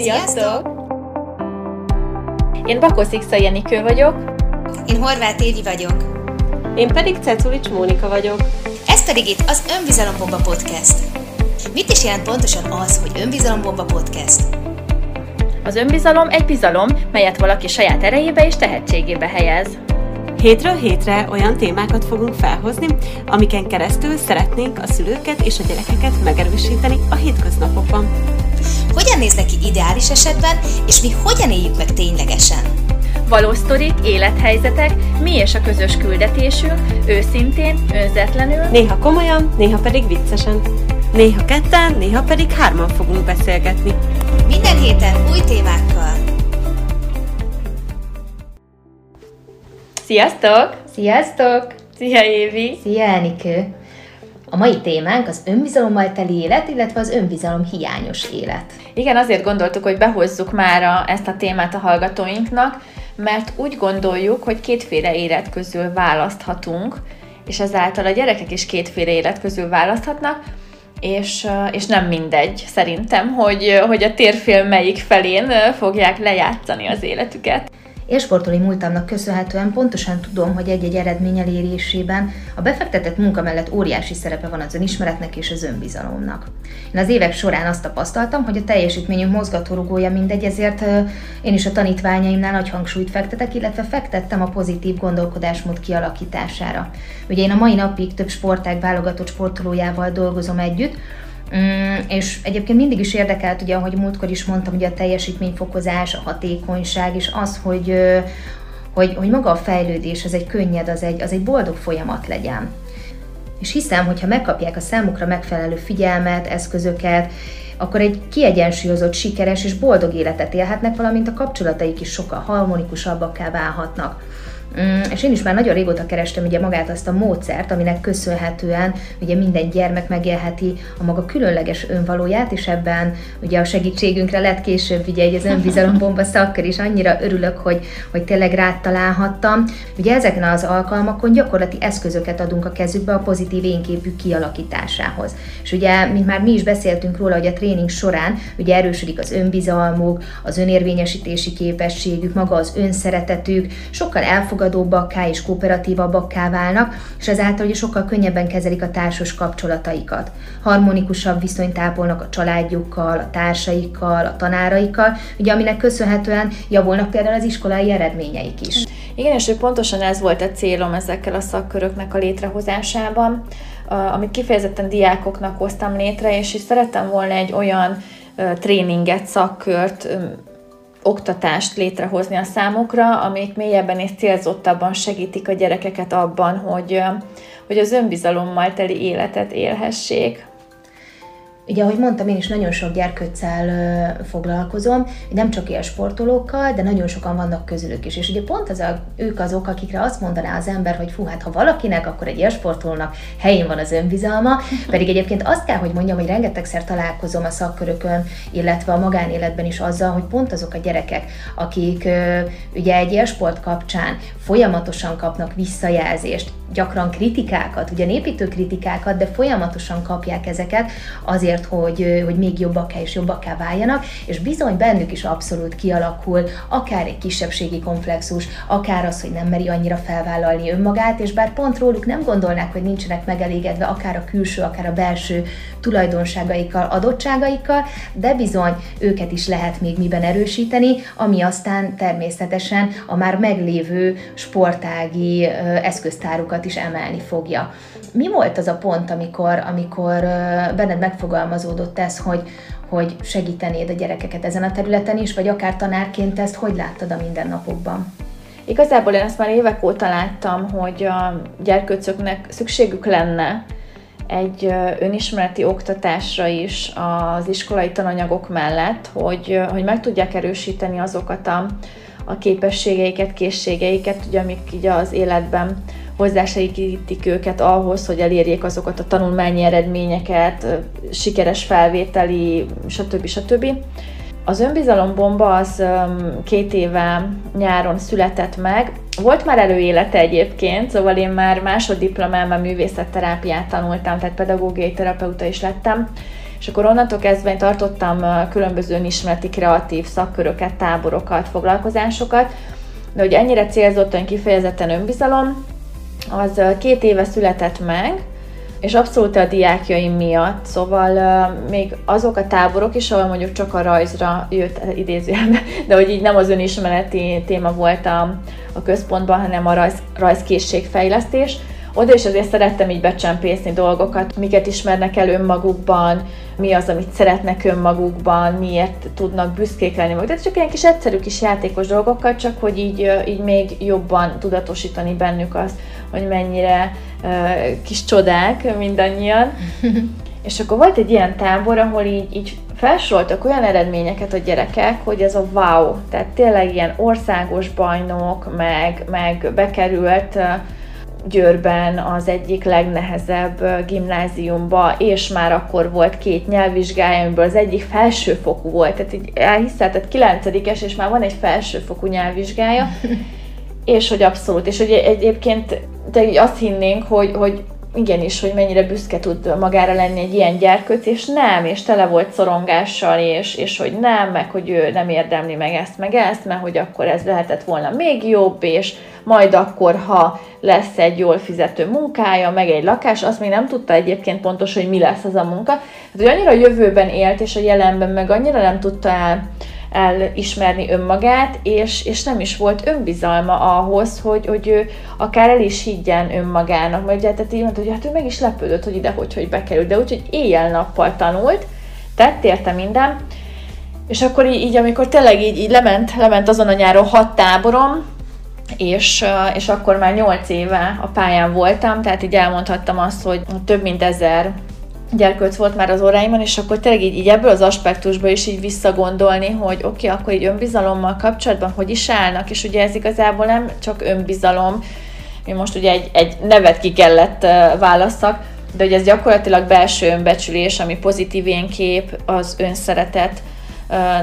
Sziasztok! Én Bakó Szixa Jenikő vagyok. Én Horváth Évi vagyok. Én pedig Ceculics Mónika vagyok. Ez pedig itt az Önbizalombomba Podcast. Mit is jelent pontosan az, hogy Önbizalombomba Podcast? Az önbizalom egy bizalom, melyet valaki saját erejébe és tehetségébe helyez. Hétről hétre olyan témákat fogunk felhozni, amiken keresztül szeretnénk a szülőket és a gyerekeket megerősíteni a hétköznapokban. Hogyan néz neki ideális esetben, és mi hogyan éljük meg ténylegesen? Valós sztorik, élethelyzetek, mi és a közös küldetésünk, őszintén, önzetlenül, Néha komolyan, néha pedig viccesen. Néha ketten, néha pedig hárman fogunk beszélgetni. Minden héten új témákkal. Sziasztok! Sziasztok! Szia Évi! Szia Enikő! A mai témánk az önbizalommal teli élet, illetve az önbizalom hiányos élet. Igen, azért gondoltuk, hogy behozzuk már a, ezt a témát a hallgatóinknak, mert úgy gondoljuk, hogy kétféle élet közül választhatunk, és ezáltal a gyerekek is kétféle élet közül választhatnak, és, és nem mindegy szerintem, hogy, hogy a térfél melyik felén fogják lejátszani az életüket. Élsportolói múltamnak köszönhetően pontosan tudom, hogy egy-egy eredmény elérésében a befektetett munka mellett óriási szerepe van az önismeretnek és az önbizalomnak. Én az évek során azt tapasztaltam, hogy a teljesítményünk mozgatórugója mindegy, ezért én is a tanítványaimnál nagy hangsúlyt fektetek, illetve fektettem a pozitív gondolkodásmód kialakítására. Ugye én a mai napig több sportág válogatott sportolójával dolgozom együtt, Mm, és egyébként mindig is érdekelt, ugye, ahogy múltkor is mondtam, ugye a teljesítményfokozás, a hatékonyság, és az, hogy, hogy, hogy maga a fejlődés, az egy könnyed, az egy, az egy boldog folyamat legyen. És hiszem, hogy ha megkapják a számukra megfelelő figyelmet, eszközöket, akkor egy kiegyensúlyozott, sikeres és boldog életet élhetnek, valamint a kapcsolataik is sokkal harmonikusabbakká válhatnak. Mm, és én is már nagyon régóta kerestem ugye magát azt a módszert, aminek köszönhetően ugye minden gyermek megélheti a maga különleges önvalóját, és ebben ugye a segítségünkre lett később ugye egy az önbizalombomba szakkör is, annyira örülök, hogy, hogy tényleg rád találhattam. Ugye ezeken az alkalmakon gyakorlati eszközöket adunk a kezükbe a pozitív énképű kialakításához. És ugye, mint már mi is beszéltünk róla, hogy a tréning során ugye erősödik az önbizalmuk, az önérvényesítési képességük, maga az önszeretetük, sokkal elfogadóbbakká és kooperatívabbakká válnak, és ezáltal ugye sokkal könnyebben kezelik a társas kapcsolataikat. Harmonikusabb viszonyt ápolnak a családjukkal, a társaikkal, a tanáraikkal, ugye aminek köszönhetően javulnak például az iskolai eredményeik is. Igen, és pontosan ez volt a célom ezekkel a szakköröknek a létrehozásában, amit kifejezetten diákoknak hoztam létre, és is szerettem volna egy olyan tréninget, szakkört, oktatást létrehozni a számukra, amik mélyebben és célzottabban segítik a gyerekeket abban, hogy, hogy az önbizalommal teli életet élhessék. Ugye, ahogy mondtam, én is nagyon sok gyerkőccel foglalkozom, nem csak ilyen sportolókkal, de nagyon sokan vannak közülük is. És ugye pont az a, ők azok, akikre azt mondaná az ember, hogy fú, hát ha valakinek, akkor egy élsportolónak helyén van az önbizalma, pedig egyébként azt kell, hogy mondjam, hogy rengetegszer találkozom a szakkörökön, illetve a magánéletben is azzal, hogy pont azok a gyerekek, akik ugye egy élsport kapcsán folyamatosan kapnak visszajelzést, gyakran kritikákat, ugye építő kritikákat, de folyamatosan kapják ezeket azért, hogy, hogy még jobbakká és jobbakká váljanak, és bizony bennük is abszolút kialakul akár egy kisebbségi komplexus, akár az, hogy nem meri annyira felvállalni önmagát, és bár pont róluk nem gondolnák, hogy nincsenek megelégedve akár a külső, akár a belső tulajdonságaikkal, adottságaikkal, de bizony őket is lehet még miben erősíteni, ami aztán természetesen a már meglévő sportági eszköztárukat is emelni fogja. Mi volt az a pont, amikor, amikor benned megfogalmazódott ez, hogy, hogy segítenéd a gyerekeket ezen a területen is, vagy akár tanárként ezt hogy láttad a mindennapokban? Igazából én ezt már évek óta láttam, hogy a gyerkőcöknek szükségük lenne egy önismereti oktatásra is az iskolai tananyagok mellett, hogy, hogy meg tudják erősíteni azokat a, a képességeiket, készségeiket, ugye, amik így az életben hozzásegítik őket ahhoz, hogy elérjék azokat a tanulmányi eredményeket, sikeres felvételi, stb. stb. Az önbizalombomba az két éve nyáron született meg, volt már előélete egyébként, szóval én már másoddiplomában művészetterápiát tanultam, tehát pedagógiai terapeuta is lettem, és akkor onnantól kezdve én tartottam különböző önismereti kreatív szakköröket, táborokat, foglalkozásokat, de hogy ennyire célzottan, kifejezetten önbizalom, az két éve született meg, és abszolút a diákjaim miatt, szóval uh, még azok a táborok is, ahol mondjuk csak a rajzra jött idézőjelbe, de hogy így nem az önismereti téma volt a, a központban, hanem a rajz, rajzkészségfejlesztés, oda is azért szerettem így becsempészni dolgokat, miket ismernek el önmagukban, mi az, amit szeretnek önmagukban, miért tudnak büszkék lenni maguk. Tehát csak ilyen kis egyszerű kis játékos dolgokkal, csak hogy így, így még jobban tudatosítani bennük azt, hogy mennyire uh, kis csodák mindannyian. És akkor volt egy ilyen tábor, ahol így, így felsoroltak olyan eredményeket a gyerekek, hogy ez a wow, tehát tényleg ilyen országos bajnok, meg, meg bekerült Győrben az egyik legnehezebb gimnáziumba, és már akkor volt két nyelvvizsgája, amiből az egyik felsőfokú volt, tehát így elhiszel, tehát kilencedikes, és már van egy felsőfokú nyelvvizsgája, és hogy abszolút, és hogy egyébként de azt hinnénk, hogy, hogy igenis, hogy mennyire büszke tud magára lenni egy ilyen gyerkőc, és nem, és tele volt szorongással, és, és hogy nem, meg hogy ő nem érdemli meg ezt, meg ezt, mert hogy akkor ez lehetett volna még jobb, és majd akkor, ha lesz egy jól fizető munkája, meg egy lakás, azt még nem tudta egyébként pontos, hogy mi lesz az a munka. Hát, hogy annyira a jövőben élt, és a jelenben meg annyira nem tudta el, elismerni önmagát, és, és nem is volt önbizalma ahhoz, hogy, hogy ő akár el is higgyen önmagának. Mert ugye, tehát így mondta, hogy hát ő meg is lepődött, hogy ide hogy, hogy bekerült, de úgyhogy éjjel-nappal tanult, tett érte minden, és akkor így, így amikor tényleg így, így lement, lement azon a nyáron hat táborom, és, és akkor már nyolc éve a pályán voltam, tehát így elmondhattam azt, hogy több mint ezer gyerkőc volt már az óráimon, és akkor tényleg így, így ebből az aspektusból is így visszagondolni, hogy oké, okay, akkor így önbizalommal kapcsolatban hogy is állnak, és ugye ez igazából nem csak önbizalom, mi most ugye egy, egy nevet ki kellett válasszak, de hogy ez gyakorlatilag belső önbecsülés, ami pozitív én kép, az önszeretet,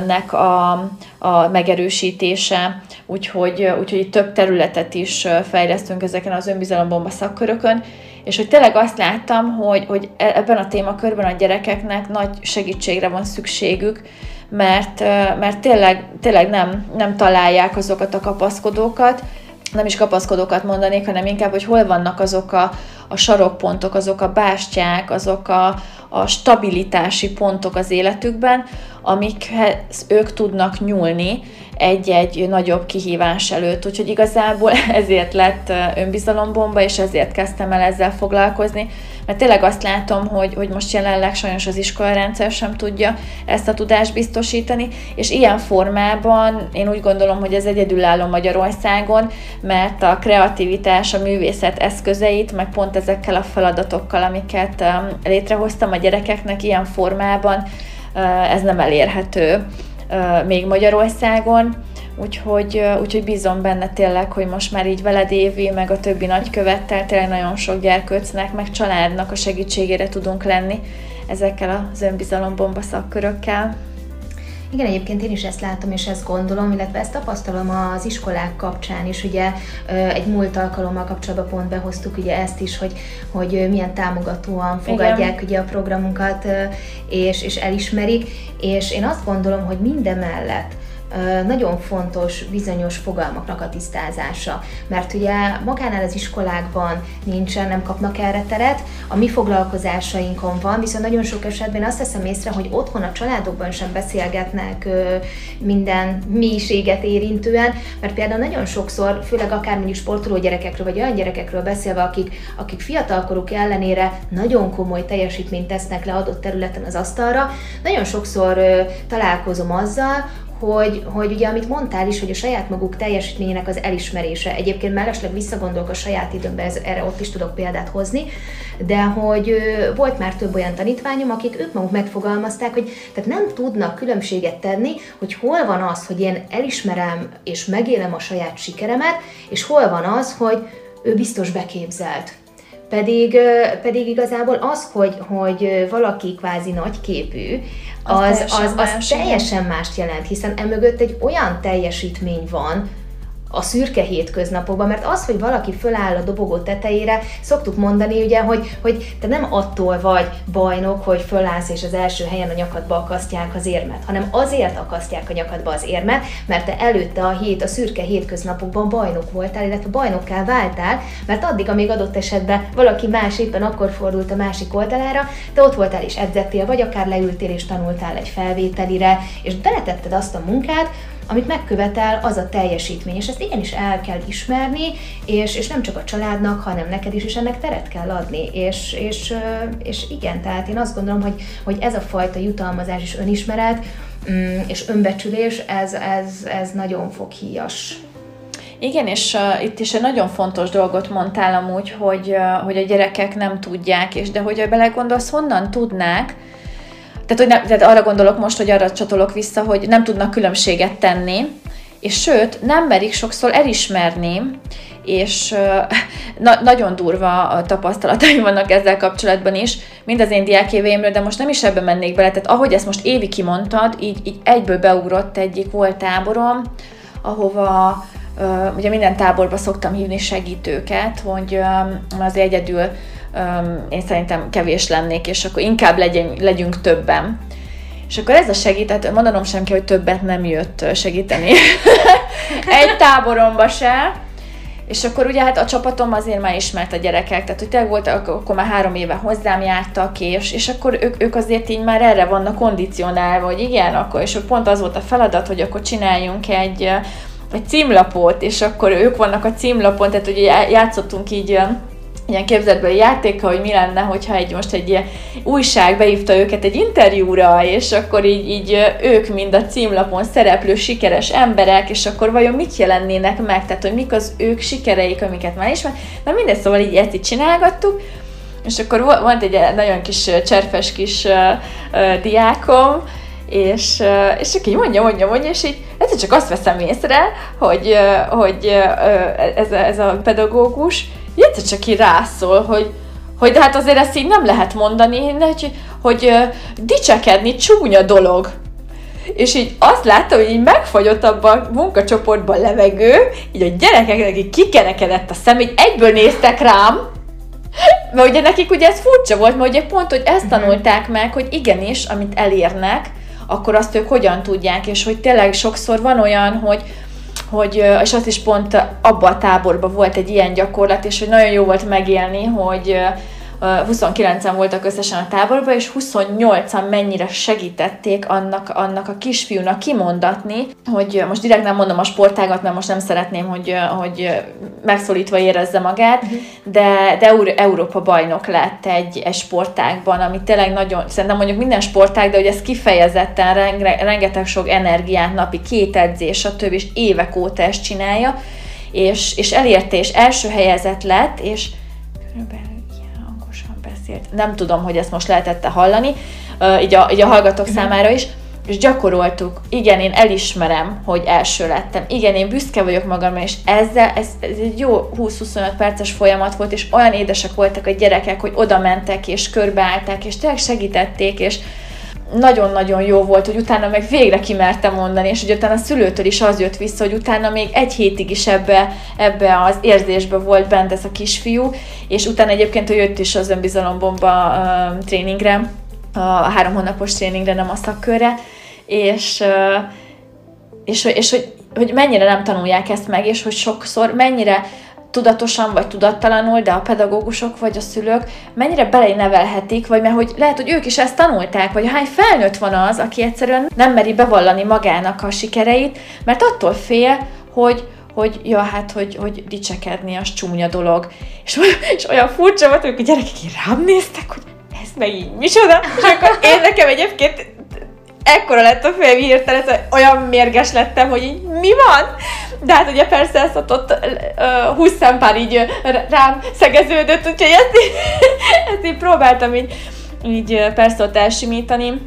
nek a, a megerősítése, úgyhogy, úgyhogy több területet is fejlesztünk ezeken az önbizalombomba szakkörökön, és hogy tényleg azt láttam, hogy, hogy e, ebben a témakörben a gyerekeknek nagy segítségre van szükségük, mert, mert tényleg, tényleg nem, nem találják azokat a kapaszkodókat, nem is kapaszkodókat mondanék, hanem inkább, hogy hol vannak azok a, a sarokpontok, azok a bástyák, azok a, a stabilitási pontok az életükben, amikhez ők tudnak nyúlni egy-egy nagyobb kihívás előtt. Úgyhogy igazából ezért lett önbizalombomba, és ezért kezdtem el ezzel foglalkozni, mert tényleg azt látom, hogy, hogy most jelenleg sajnos az iskolarendszer sem tudja ezt a tudást biztosítani, és ilyen formában én úgy gondolom, hogy ez egyedülálló Magyarországon, mert a kreativitás, a művészet eszközeit, meg pont ezekkel a feladatokkal, amiket létrehoztam a gyerekeknek ilyen formában, ez nem elérhető még Magyarországon, úgyhogy, úgyhogy bízom benne tényleg, hogy most már így veled Évi, meg a többi nagykövettel tényleg nagyon sok gyerkőcnek, meg családnak a segítségére tudunk lenni ezekkel az önbizalombomba szakkörökkel. Igen, egyébként én is ezt látom és ezt gondolom, illetve ezt tapasztalom az iskolák kapcsán is. Ugye egy múlt alkalommal kapcsolatban pont behoztuk ugye ezt is, hogy, hogy milyen támogatóan fogadják Igen. ugye a programunkat, és, és elismerik, és én azt gondolom, hogy minden mellett nagyon fontos bizonyos fogalmaknak a tisztázása, mert ugye magánál az iskolákban nincsen, nem kapnak erre teret, a mi foglalkozásainkon van, viszont nagyon sok esetben azt teszem észre, hogy otthon a családokban sem beszélgetnek minden mélységet érintően, mert például nagyon sokszor, főleg akár mondjuk sportoló gyerekekről, vagy olyan gyerekekről beszélve, akik, akik fiatalkoruk ellenére nagyon komoly teljesítményt tesznek le adott területen az asztalra, nagyon sokszor találkozom azzal, hogy, hogy ugye amit mondtál is, hogy a saját maguk teljesítményének az elismerése, egyébként mellesleg visszagondolok a saját időmbe, ez, erre ott is tudok példát hozni, de hogy volt már több olyan tanítványom, akik ők maguk megfogalmazták, hogy tehát nem tudnak különbséget tenni, hogy hol van az, hogy én elismerem és megélem a saját sikeremet, és hol van az, hogy ő biztos beképzelt pedig, pedig igazából az, hogy, hogy valaki kvázi nagyképű, az, az, az, az teljesen mást jelent, hiszen emögött egy olyan teljesítmény van, a szürke hétköznapokban, mert az, hogy valaki föláll a dobogó tetejére, szoktuk mondani ugye, hogy, hogy te nem attól vagy bajnok, hogy fölállsz és az első helyen a nyakadba akasztják az érmet, hanem azért akasztják a nyakadba az érmet, mert te előtte a hét, a szürke hétköznapokban bajnok voltál, illetve bajnokká váltál, mert addig, amíg adott esetben valaki más éppen akkor fordult a másik oldalára, te ott voltál és edzettél, vagy akár leültél és tanultál egy felvételire, és beletetted azt a munkát, amit megkövetel, az a teljesítmény, és ezt igenis el kell ismerni, és, és nem csak a családnak, hanem neked is, és ennek teret kell adni. És, és, és igen, tehát én azt gondolom, hogy, hogy ez a fajta jutalmazás és önismeret, mm, és önbecsülés, ez, ez, ez nagyon foghíjas. Igen, és uh, itt is egy nagyon fontos dolgot mondtál amúgy, hogy, uh, hogy a gyerekek nem tudják, és de hogy belegondolsz, honnan tudnák, tehát, hogy nem, tehát arra gondolok most, hogy arra csatolok vissza, hogy nem tudnak különbséget tenni, és sőt, nem merik sokszor elismerni, és na, nagyon durva a tapasztalataim vannak ezzel kapcsolatban is, mind az én diákéveimről, de most nem is ebbe mennék bele, tehát ahogy ezt most Évi kimondtad, így, így egyből beugrott egyik volt táborom, ahova ugye minden táborba szoktam hívni segítőket, hogy az egyedül én szerintem kevés lennék, és akkor inkább legyünk, legyünk többen. És akkor ez a segített, mondanom sem ki, hogy többet nem jött segíteni egy táboromba se, és akkor ugye hát a csapatom azért már ismert a gyerekek, tehát hogy tényleg voltak, akkor már három éve hozzám jártak, és, és akkor ők, ők azért így már erre vannak kondicionálva, hogy igen, akkor, és pont az volt a feladat, hogy akkor csináljunk egy, egy címlapot, és akkor ők vannak a címlapon, tehát ugye játszottunk így ilyen képzetbeli játéka, hogy mi lenne, hogyha egy most egy ilyen újság beívta őket egy interjúra, és akkor így, így ők mind a címlapon szereplő sikeres emberek, és akkor vajon mit jelennének meg, tehát hogy mik az ők sikereik, amiket már ismer. Na mindegy, szóval így ezt így csinálgattuk, és akkor volt egy nagyon kis cserfes kis uh, uh, diákom, és, és aki mondja, mondja, mondja, és így ez csak azt veszem észre, hogy, hogy ez, ez a pedagógus egyszer csak így rászól, hogy, hogy de hát azért ezt így nem lehet mondani, hogy, hogy dicsekedni csúnya dolog. És így azt láttam, hogy így megfagyott abban a munkacsoportban levegő, így a gyerekeknek így kikerekedett a szem, így egyből néztek rám, mert ugye nekik ugye ez furcsa volt, mert ugye pont, hogy ezt mhm. tanulták meg, hogy igenis, amit elérnek, akkor azt ők hogyan tudják, és hogy tényleg sokszor van olyan, hogy, hogy, és azt is pont abban a táborban volt egy ilyen gyakorlat, és hogy nagyon jó volt megélni, hogy 29-en voltak összesen a táborban, és 28-an mennyire segítették annak, annak a kisfiúnak kimondatni, hogy most direkt nem mondom a sportágat, mert most nem szeretném, hogy, hogy megszólítva érezze magát, uh-huh. de, de Európa bajnok lett egy, egy sportágban, ami tényleg nagyon, szerintem mondjuk minden sportág, de hogy ez kifejezetten renge, rengeteg sok energiát, napi két edzés, stb. és évek óta ezt csinálja, és, és elérte, és első helyezett lett, és körülbelül Nem tudom, hogy ezt most lehetette hallani, így a, így a hallgatók számára is, és gyakoroltuk. Igen, én elismerem, hogy első lettem. Igen, én büszke vagyok magamra, és ezzel, ez, ez egy jó 20-25 perces folyamat volt, és olyan édesek voltak a gyerekek, hogy oda mentek, és körbeállták, és tényleg segítették, és nagyon-nagyon jó volt, hogy utána meg végre kimertem mondani, és hogy utána a szülőtől is az jött vissza, hogy utána még egy hétig is ebbe, ebbe az érzésbe volt bent ez a kisfiú, és utána egyébként, hogy jött is az önbizalombomba uh, tréningre, a három hónapos tréningre, nem a szakkörre, és, uh, és, és hogy, hogy mennyire nem tanulják ezt meg, és hogy sokszor mennyire tudatosan vagy tudattalanul, de a pedagógusok vagy a szülők mennyire belenevelhetik, vagy mert hogy lehet, hogy ők is ezt tanulták, vagy hány felnőtt van az, aki egyszerűen nem meri bevallani magának a sikereit, mert attól fél, hogy, hogy ja, hát, hogy, hogy dicsekedni, az csúnya dolog. És, és olyan furcsa volt, hogy a gyerekek így rám néztek, hogy ez meg így micsoda, és akkor én nekem egyébként ekkora lett a fejem hirtelen, olyan mérges lettem, hogy így mi van? De hát ugye persze ezt ott, ott uh, 20 szempár így rám szegeződött, úgyhogy ezt, így, ezt így próbáltam így, így persze ott elsimítani.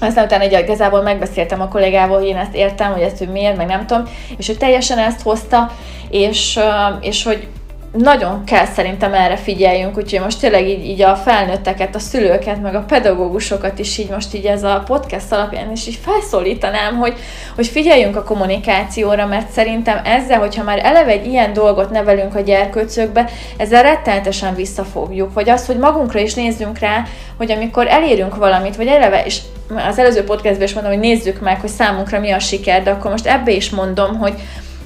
Aztán utána egy igazából megbeszéltem a kollégával, hogy én ezt értem, hogy ezt ő miért, meg nem tudom, és hogy teljesen ezt hozta, és, és hogy nagyon kell szerintem erre figyeljünk, úgyhogy most tényleg így, így a felnőtteket, a szülőket, meg a pedagógusokat is így most így ez a podcast alapján is így felszólítanám, hogy, hogy figyeljünk a kommunikációra, mert szerintem ezzel, hogyha már eleve egy ilyen dolgot nevelünk a gyerkőcökbe, ezzel rettenetesen visszafogjuk. Vagy az, hogy magunkra is nézzünk rá, hogy amikor elérünk valamit, vagy eleve, és az előző podcastban is mondom, hogy nézzük meg, hogy számunkra mi a siker, de akkor most ebbe is mondom, hogy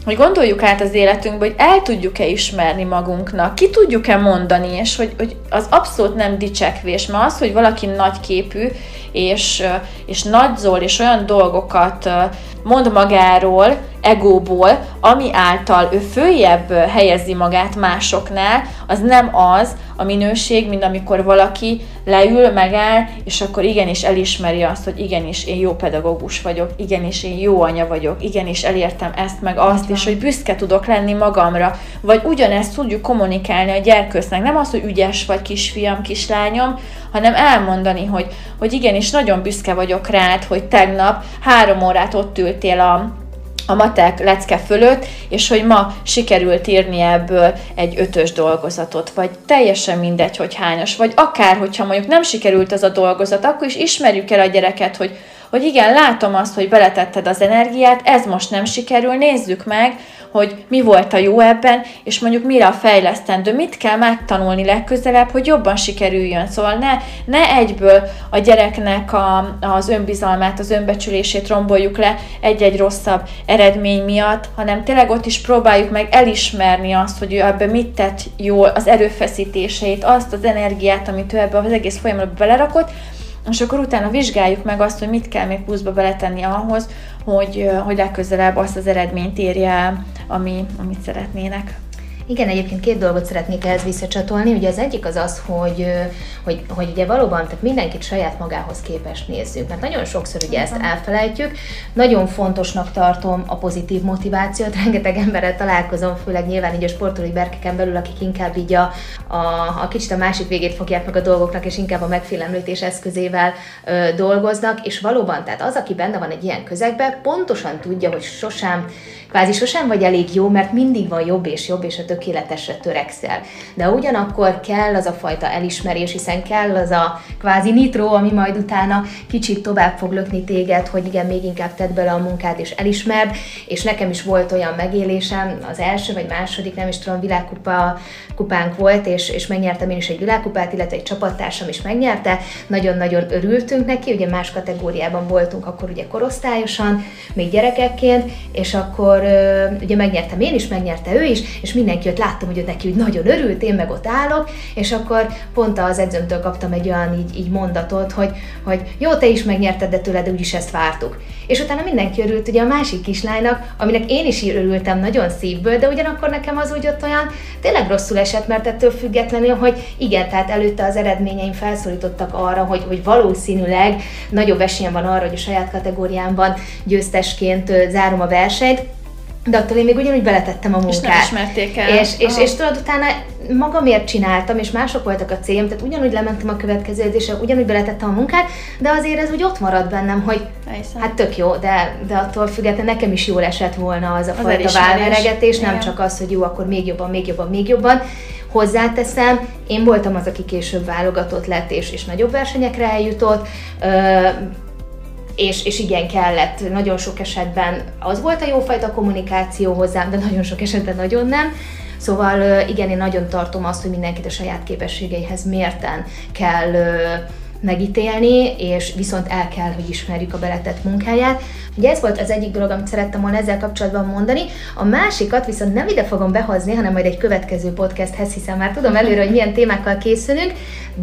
hogy gondoljuk át az életünkbe, hogy el tudjuk-e ismerni magunknak, ki tudjuk-e mondani, és hogy, hogy az abszolút nem dicsekvés, mert az, hogy valaki nagyképű, és, és nagyzol, és olyan dolgokat mond magáról, egóból, ami által ő följebb helyezi magát másoknál, az nem az a minőség, mint amikor valaki leül, megáll, és akkor igenis elismeri azt, hogy igenis én jó pedagógus vagyok, igenis én jó anya vagyok, igenis elértem ezt meg azt, és hogy büszke tudok lenni magamra, vagy ugyanezt tudjuk kommunikálni a gyerkősznek, nem az, hogy ügyes vagy kisfiam, kislányom, hanem elmondani, hogy, hogy igenis nagyon büszke vagyok rád, hogy tegnap három órát ott ültél a, a matek lecke fölött, és hogy ma sikerült írni ebből egy ötös dolgozatot, vagy teljesen mindegy, hogy hányas, vagy akár, hogyha mondjuk nem sikerült az a dolgozat, akkor is ismerjük el a gyereket, hogy hogy igen, látom azt, hogy beletetted az energiát, ez most nem sikerül, nézzük meg, hogy mi volt a jó ebben, és mondjuk mire a fejlesztendő, mit kell megtanulni legközelebb, hogy jobban sikerüljön. Szóval ne, ne egyből a gyereknek a, az önbizalmát, az önbecsülését romboljuk le egy-egy rosszabb eredmény miatt, hanem tényleg ott is próbáljuk meg elismerni azt, hogy ő ebbe mit tett jól, az erőfeszítéseit, azt az energiát, amit ő ebbe az egész folyamatba belerakott, és akkor utána vizsgáljuk meg azt, hogy mit kell még pluszba beletenni ahhoz, hogy, hogy legközelebb azt az eredményt érje el, ami, amit szeretnének. Igen, egyébként két dolgot szeretnék ehhez visszacsatolni. Ugye az egyik az az, hogy, hogy, hogy ugye valóban tehát mindenkit saját magához képest nézzük, mert nagyon sokszor ugye ezt elfelejtjük. Nagyon fontosnak tartom a pozitív motivációt, rengeteg emberrel találkozom, főleg nyilván így a sportolói berkeken belül, akik inkább így a, a, a kicsit a másik végét fogják meg a dolgoknak, és inkább a megfélemlítés eszközével ö, dolgoznak, és valóban, tehát az, aki benne van egy ilyen közegben, pontosan tudja, hogy sosem kvázi sosem vagy elég jó, mert mindig van jobb és jobb, és a tökéletesre törekszel. De ugyanakkor kell az a fajta elismerés, hiszen kell az a kvázi nitro, ami majd utána kicsit tovább fog lökni téged, hogy igen, még inkább tedd bele a munkát és elismerd, és nekem is volt olyan megélésem, az első vagy második, nem is tudom, világkupa kupánk volt, és, és megnyertem én is egy világkupát, illetve egy csapattársam is megnyerte. Nagyon-nagyon örültünk neki, ugye más kategóriában voltunk akkor ugye korosztályosan, még gyerekekként, és akkor ugye megnyertem én is, megnyerte ő is, és mindenki ott láttam, hogy ő neki úgy nagyon örült, én meg ott állok, és akkor pont az edzőmtől kaptam egy olyan így, így mondatot, hogy, hogy jó, te is megnyerted, de tőled úgyis ezt vártuk. És utána mindenki örült ugye a másik kislánynak, aminek én is örültem nagyon szívből, de ugyanakkor nekem az úgy ott olyan tényleg rosszul esett, mert ettől függetlenül, hogy igen, tehát előtte az eredményeim felszólítottak arra, hogy, hogy valószínűleg nagyobb esélyem van arra, hogy a saját kategóriámban győztesként zárom a versenyt, de attól én még ugyanúgy beletettem a munkát. És nem ismerték el. És, és, és tudod, utána magamért csináltam, és mások voltak a célom, tehát ugyanúgy lementem a következő edzésre, ugyanúgy beletettem a munkát, de azért ez úgy ott marad bennem, hogy Ejszem. hát tök jó, de, de attól függetlenül nekem is jól esett volna az a az fajta válveregetés, nem csak az, hogy jó, akkor még jobban, még jobban, még jobban. Hozzáteszem, én voltam az, aki később válogatott lett, és, és nagyobb versenyekre eljutott, és, és igen, kellett. Nagyon sok esetben az volt a jófajta kommunikáció hozzám, de nagyon sok esetben nagyon nem. Szóval igen, én nagyon tartom azt, hogy mindenkit a saját képességeihez mérten kell megítélni, és viszont el kell, hogy ismerjük a beletett munkáját. Ugye ez volt az egyik dolog, amit szerettem volna ezzel kapcsolatban mondani. A másikat viszont nem ide fogom behozni, hanem majd egy következő podcasthez, hiszen már tudom előre, hogy milyen témákkal készülünk,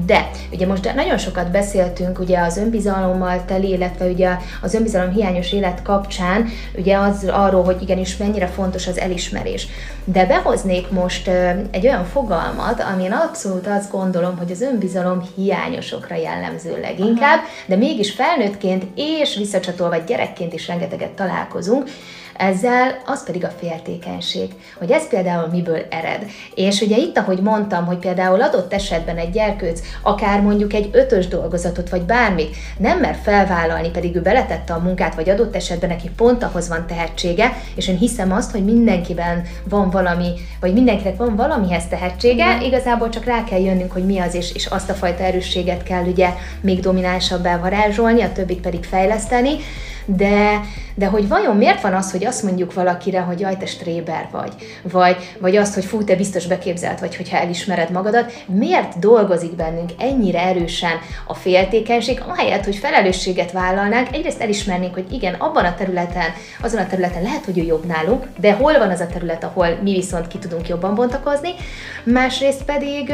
de ugye most nagyon sokat beszéltünk ugye az önbizalommal teli, illetve ugye az önbizalom hiányos élet kapcsán, ugye az arról, hogy igenis mennyire fontos az elismerés. De behoznék most egy olyan fogalmat, amin abszolút azt gondolom, hogy az önbizalom hiányosokra jellemző leginkább, de mégis felnőttként és visszacsatolva gyerekként is rengeteget találkozunk, ezzel az pedig a féltékenység, hogy ez például miből ered. És ugye itt, ahogy mondtam, hogy például adott esetben egy gyerkőc akár mondjuk egy ötös dolgozatot, vagy bármit nem mer felvállalni, pedig ő beletette a munkát, vagy adott esetben neki pont ahhoz van tehetsége, és én hiszem azt, hogy mindenkiben van valami, vagy mindenkinek van valamihez tehetsége, igazából csak rá kell jönnünk, hogy mi az, és, és azt a fajta erősséget kell ugye még dominánsabbá varázsolni, a többit pedig fejleszteni, de, de hogy vajon miért van az, hogy azt mondjuk valakire, hogy jaj, te stréber vagy, vagy, vagy azt, hogy fú, te biztos beképzelt vagy, hogyha elismered magadat, miért dolgozik bennünk ennyire erősen a féltékenység, ahelyett, hogy felelősséget vállalnánk, egyrészt elismernénk, hogy igen, abban a területen, azon a területen lehet, hogy ő jobb nálunk, de hol van az a terület, ahol mi viszont ki tudunk jobban bontakozni, másrészt pedig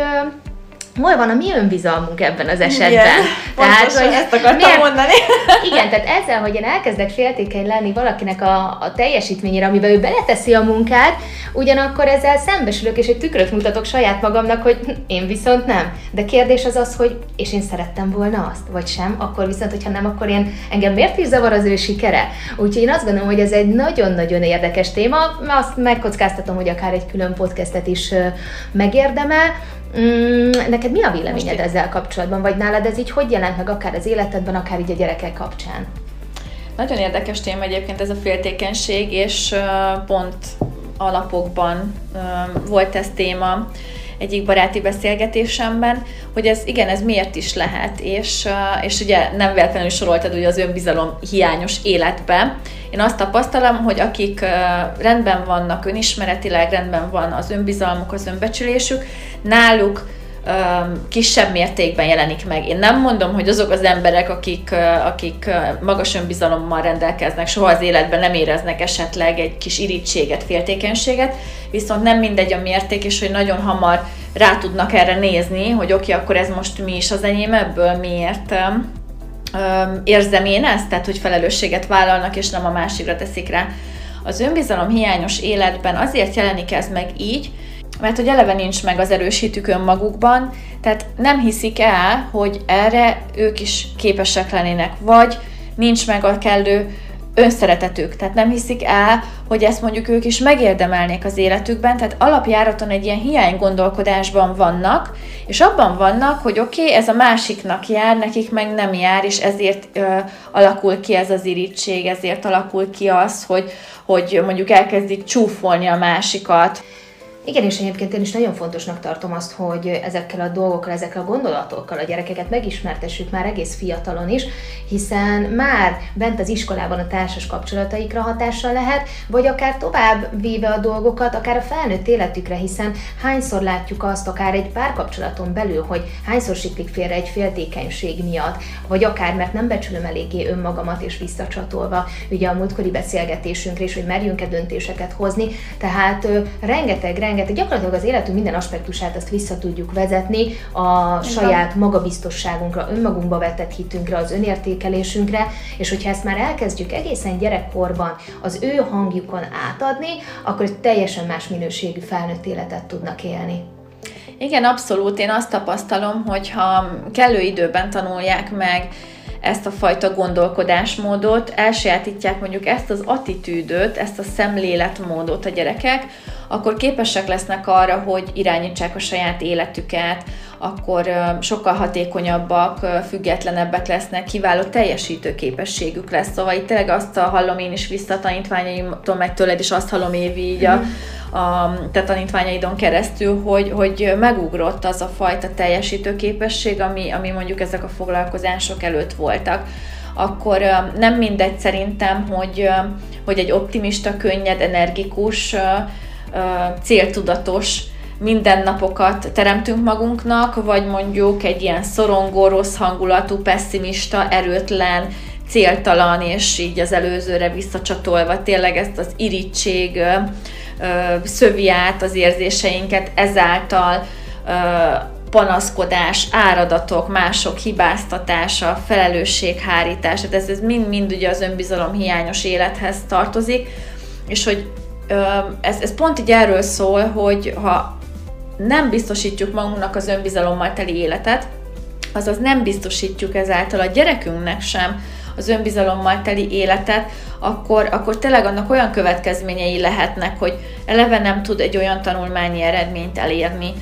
hol van a mi önbizalmunk ebben az esetben? Igen, tehát, hogy ezt akartam miért, mondani. Igen, tehát ezzel, hogy én elkezdek féltékeny lenni valakinek a, a teljesítményére, amiben ő beleteszi a munkát, ugyanakkor ezzel szembesülök, és egy tükröt mutatok saját magamnak, hogy hm, én viszont nem. De kérdés az az, hogy és én szerettem volna azt, vagy sem, akkor viszont, hogyha nem, akkor én engem miért is zavar az ő sikere? Úgyhogy én azt gondolom, hogy ez egy nagyon-nagyon érdekes téma, azt megkockáztatom, hogy akár egy külön podcastet is megérdemel, Mm, neked mi a véleményed Most ezzel kapcsolatban, vagy nálad ez így hogy jelent meg akár az életedben, akár így a gyerekek kapcsán? Nagyon érdekes téma egyébként ez a féltékenység, és pont alapokban volt ez téma egyik baráti beszélgetésemben, hogy ez igen, ez miért is lehet, és, és ugye nem véletlenül soroltad ugye az önbizalom hiányos életbe. Én azt tapasztalom, hogy akik rendben vannak önismeretileg, rendben van az önbizalmuk, az önbecsülésük, náluk kisebb mértékben jelenik meg. Én nem mondom, hogy azok az emberek, akik, akik magas önbizalommal rendelkeznek, soha az életben nem éreznek esetleg egy kis irítséget, féltékenységet, viszont nem mindegy a mérték, és hogy nagyon hamar rá tudnak erre nézni, hogy oké, okay, akkor ez most mi is az enyém ebből, miért érzem én ezt, tehát hogy felelősséget vállalnak, és nem a másikra teszik rá. Az önbizalom hiányos életben azért jelenik ez meg így, mert hogy eleve nincs meg az erősítük önmagukban, tehát nem hiszik el, hogy erre ők is képesek lennének, vagy nincs meg a kellő önszeretetük, tehát nem hiszik el, hogy ezt mondjuk ők is megérdemelnék az életükben, tehát alapjáraton egy ilyen hiány gondolkodásban vannak, és abban vannak, hogy oké, okay, ez a másiknak jár, nekik meg nem jár, és ezért ö, alakul ki ez az irítség, ezért alakul ki az, hogy, hogy mondjuk elkezdik csúfolni a másikat. Igen, és egyébként én is nagyon fontosnak tartom azt, hogy ezekkel a dolgokkal, ezekkel a gondolatokkal a gyerekeket megismertessük már egész fiatalon is, hiszen már bent az iskolában a társas kapcsolataikra hatással lehet, vagy akár tovább véve a dolgokat, akár a felnőtt életükre, hiszen hányszor látjuk azt, akár egy párkapcsolaton belül, hogy hányszor siklik félre egy féltékenység miatt, vagy akár mert nem becsülöm eléggé önmagamat és visszacsatolva, ugye a múltkori beszélgetésünkre is, hogy merjünk-e döntéseket hozni, tehát rengeteg, rengeteg rengeteg, gyakorlatilag az életünk minden aspektusát azt vissza tudjuk vezetni a saját magabiztosságunkra, önmagunkba vetett hitünkre, az önértékelésünkre, és hogyha ezt már elkezdjük egészen gyerekkorban az ő hangjukon átadni, akkor egy teljesen más minőségű felnőtt életet tudnak élni. Igen, abszolút. Én azt tapasztalom, hogy ha kellő időben tanulják meg ezt a fajta gondolkodásmódot, elsajátítják mondjuk ezt az attitűdöt, ezt a szemléletmódot a gyerekek, akkor képesek lesznek arra, hogy irányítsák a saját életüket, akkor sokkal hatékonyabbak, függetlenebbek lesznek, kiváló teljesítő képességük lesz. Szóval itt tényleg azt hallom én is vissza a tanítványaimtól, meg tőled is azt hallom Évi így a, a te tanítványaidon keresztül, hogy, hogy megugrott az a fajta teljesítő képesség, ami, ami mondjuk ezek a foglalkozások előtt voltak akkor nem mindegy szerintem, hogy, hogy egy optimista, könnyed, energikus, céltudatos mindennapokat teremtünk magunknak, vagy mondjuk egy ilyen szorongó, rossz hangulatú, pessimista, erőtlen, céltalan, és így az előzőre visszacsatolva tényleg ezt az irítség szövi át az érzéseinket, ezáltal panaszkodás, áradatok, mások hibáztatása, felelősséghárítás, tehát ez, mind-mind ugye az önbizalom hiányos élethez tartozik, és hogy ez, ez pont így erről szól, hogy ha nem biztosítjuk magunknak az önbizalommal teli életet, azaz nem biztosítjuk ezáltal a gyerekünknek sem az önbizalommal teli életet, akkor, akkor tényleg annak olyan következményei lehetnek, hogy eleve nem tud egy olyan tanulmányi eredményt elérni,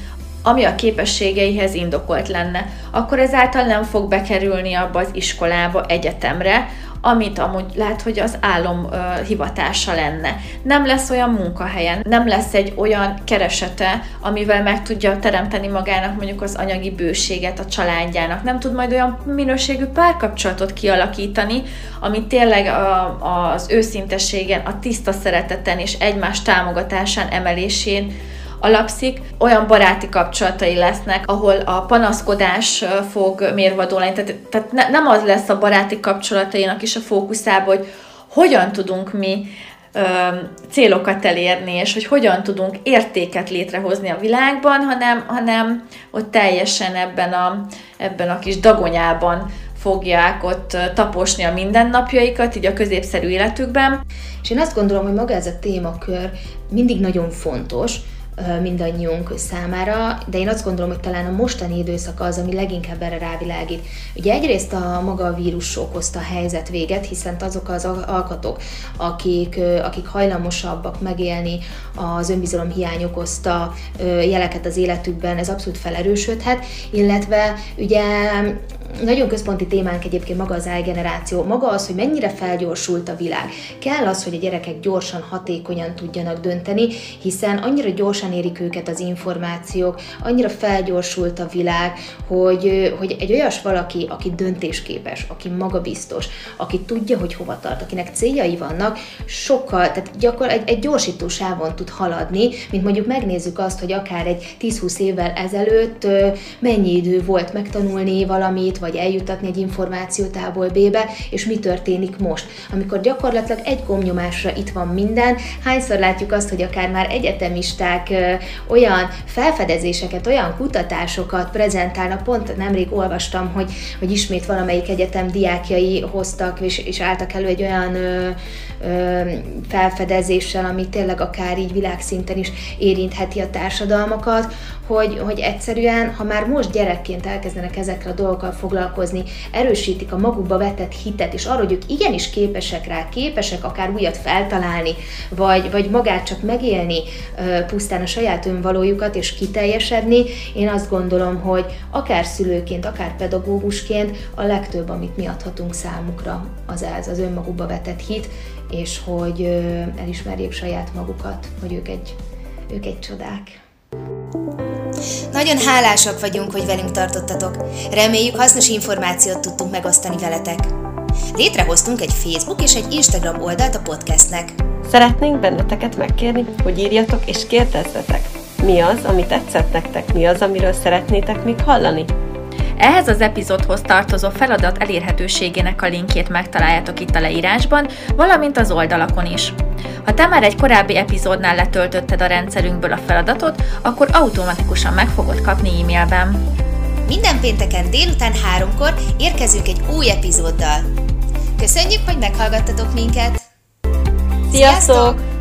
ami a képességeihez indokolt lenne, akkor ezáltal nem fog bekerülni abba az iskolába, egyetemre, amit amúgy lehet, hogy az álom uh, hivatása lenne. Nem lesz olyan munkahelyen, nem lesz egy olyan keresete, amivel meg tudja teremteni magának mondjuk az anyagi bőséget a családjának. Nem tud majd olyan minőségű párkapcsolatot kialakítani, ami tényleg a, az őszintességen, a tiszta szereteten és egymás támogatásán, emelésén alapszik, olyan baráti kapcsolatai lesznek, ahol a panaszkodás fog mérvadó lenni. Tehát, tehát ne, nem az lesz a baráti kapcsolatainak is a fókuszában, hogy hogyan tudunk mi ö, célokat elérni, és hogy hogyan tudunk értéket létrehozni a világban, hanem, hanem ott teljesen ebben a, ebben a kis dagonyában fogják ott taposni a mindennapjaikat, így a középszerű életükben. És én azt gondolom, hogy maga ez a témakör mindig nagyon fontos, mindannyiunk számára, de én azt gondolom, hogy talán a mostani időszak az, ami leginkább erre rávilágít. Ugye egyrészt a maga a vírus okozta a helyzet véget, hiszen azok az alkatok, akik, akik hajlamosabbak megélni az önbizalom hiány okozta jeleket az életükben, ez abszolút felerősödhet, illetve ugye nagyon központi témánk egyébként maga az generáció, maga az, hogy mennyire felgyorsult a világ. Kell az, hogy a gyerekek gyorsan, hatékonyan tudjanak dönteni, hiszen annyira gyorsan érik őket az információk, annyira felgyorsult a világ, hogy, hogy egy olyas valaki, aki döntésképes, aki magabiztos, aki tudja, hogy hova tart, akinek céljai vannak, sokkal, tehát gyakor egy, egy gyorsító sávon tud haladni, mint mondjuk megnézzük azt, hogy akár egy 10-20 évvel ezelőtt mennyi idő volt megtanulni valamit, vagy eljutatni egy információt A-ból B-be, és mi történik most. Amikor gyakorlatilag egy gomnyomásra itt van minden, hányszor látjuk azt, hogy akár már egyetemisták olyan felfedezéseket, olyan kutatásokat prezentálnak, pont nemrég olvastam, hogy, hogy ismét valamelyik egyetem diákjai hoztak és, és álltak elő egy olyan ö, ö, felfedezéssel, ami tényleg akár így világszinten is érintheti a társadalmakat, hogy, hogy egyszerűen, ha már most gyerekként elkezdenek ezekre a dolgokkal foglalkozni, erősítik a magukba vetett hitet, és arra, hogy ők igenis képesek rá, képesek akár újat feltalálni, vagy, vagy magát csak megélni pusztán a saját önvalójukat, és kiteljesedni, én azt gondolom, hogy akár szülőként, akár pedagógusként a legtöbb, amit mi adhatunk számukra, az ez, az önmagukba vetett hit, és hogy elismerjék saját magukat, hogy ők egy, ők egy csodák. Nagyon hálásak vagyunk, hogy velünk tartottatok. Reméljük hasznos információt tudtunk megosztani veletek. Létrehoztunk egy Facebook és egy Instagram oldalt a podcastnek. Szeretnénk benneteket megkérni, hogy írjatok és kérdezzetek. Mi az, ami tetszett nektek? Mi az, amiről szeretnétek még hallani? Ehhez az epizódhoz tartozó feladat elérhetőségének a linkjét megtaláljátok itt a leírásban, valamint az oldalakon is. Ha te már egy korábbi epizódnál letöltötted a rendszerünkből a feladatot, akkor automatikusan meg fogod kapni e-mailben. Minden pénteken délután háromkor érkezünk egy új epizóddal. Köszönjük, hogy meghallgattatok minket! Sziasztok!